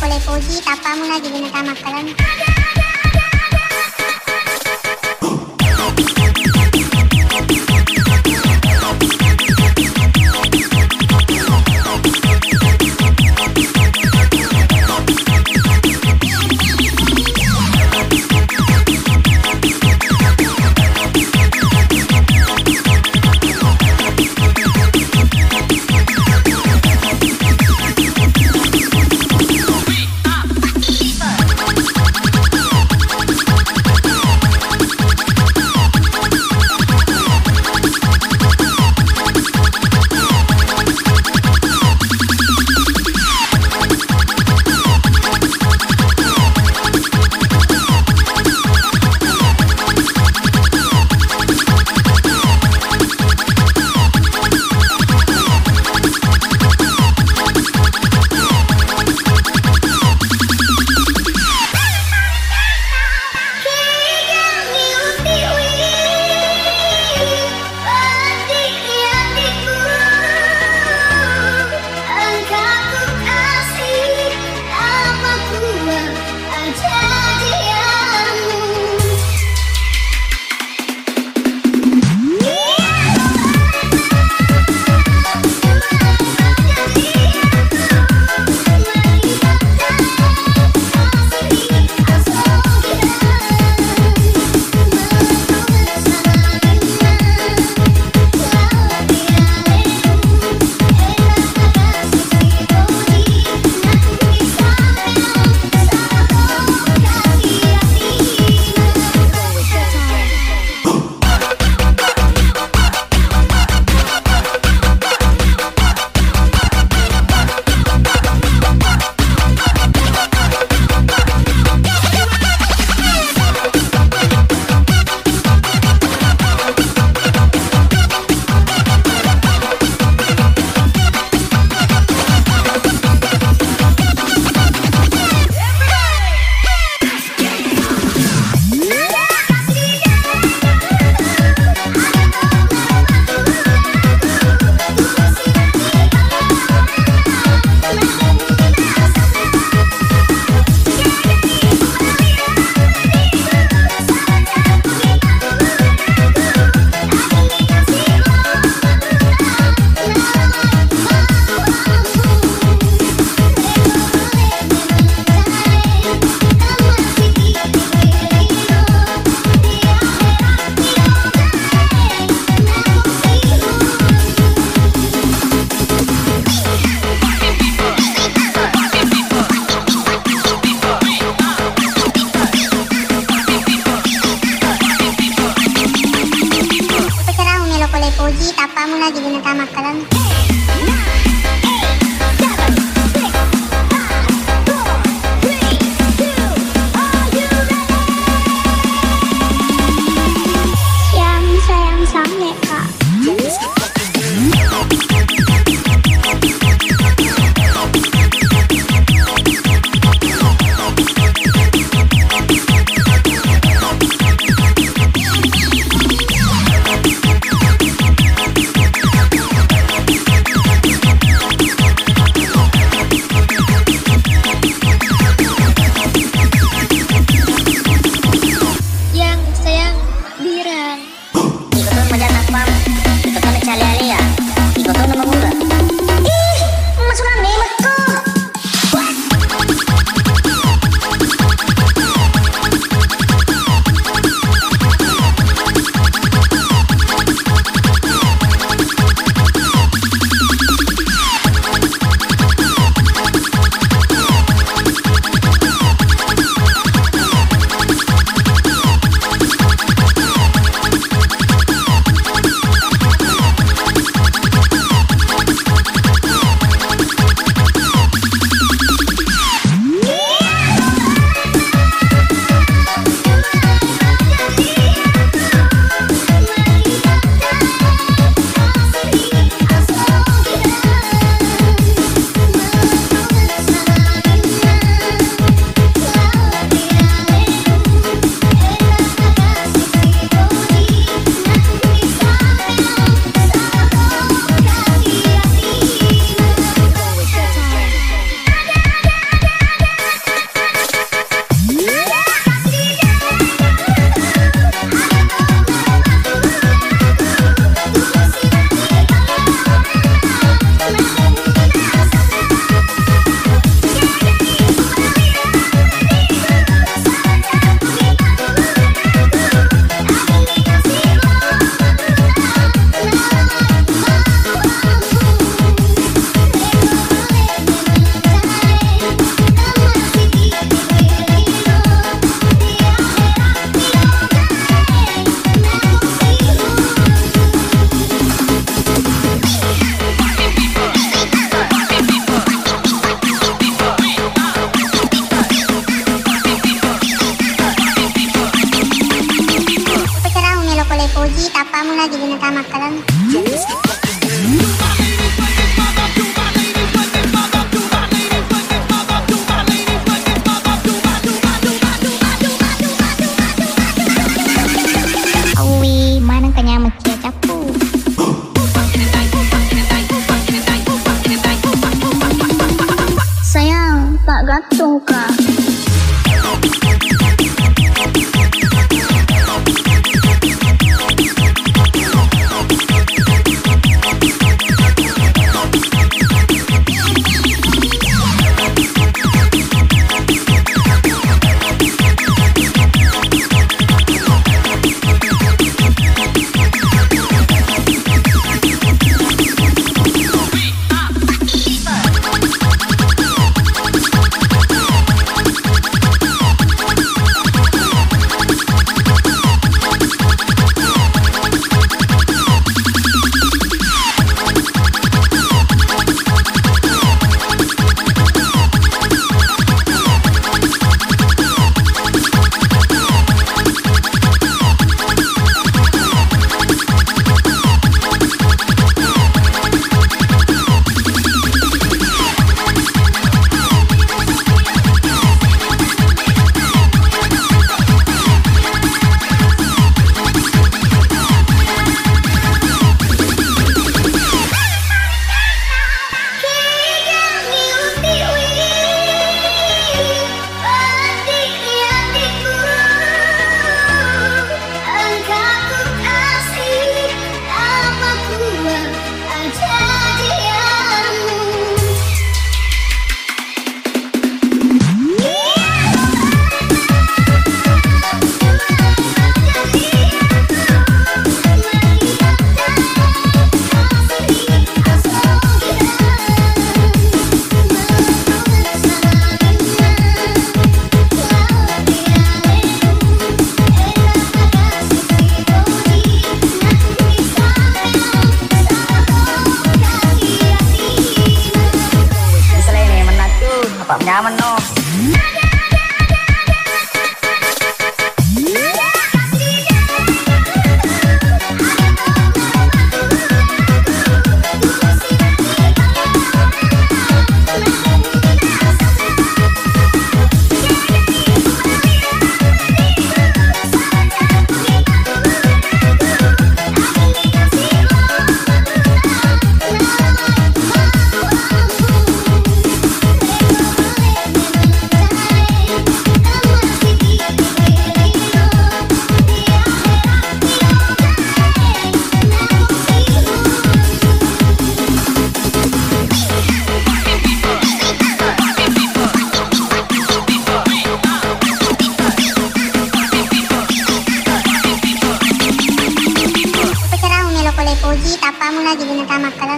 ಕೊಲೆ ಹೋಗಿ ತಪ್ಪ ಮುನಾಗಿ ವಿನಕಾಮಕ್ಕಳನ್ನು lagi kalam. Mana kanya mecia capu? Sayang, tak gantung kah? Oji tapa mo na di ginagamak ka.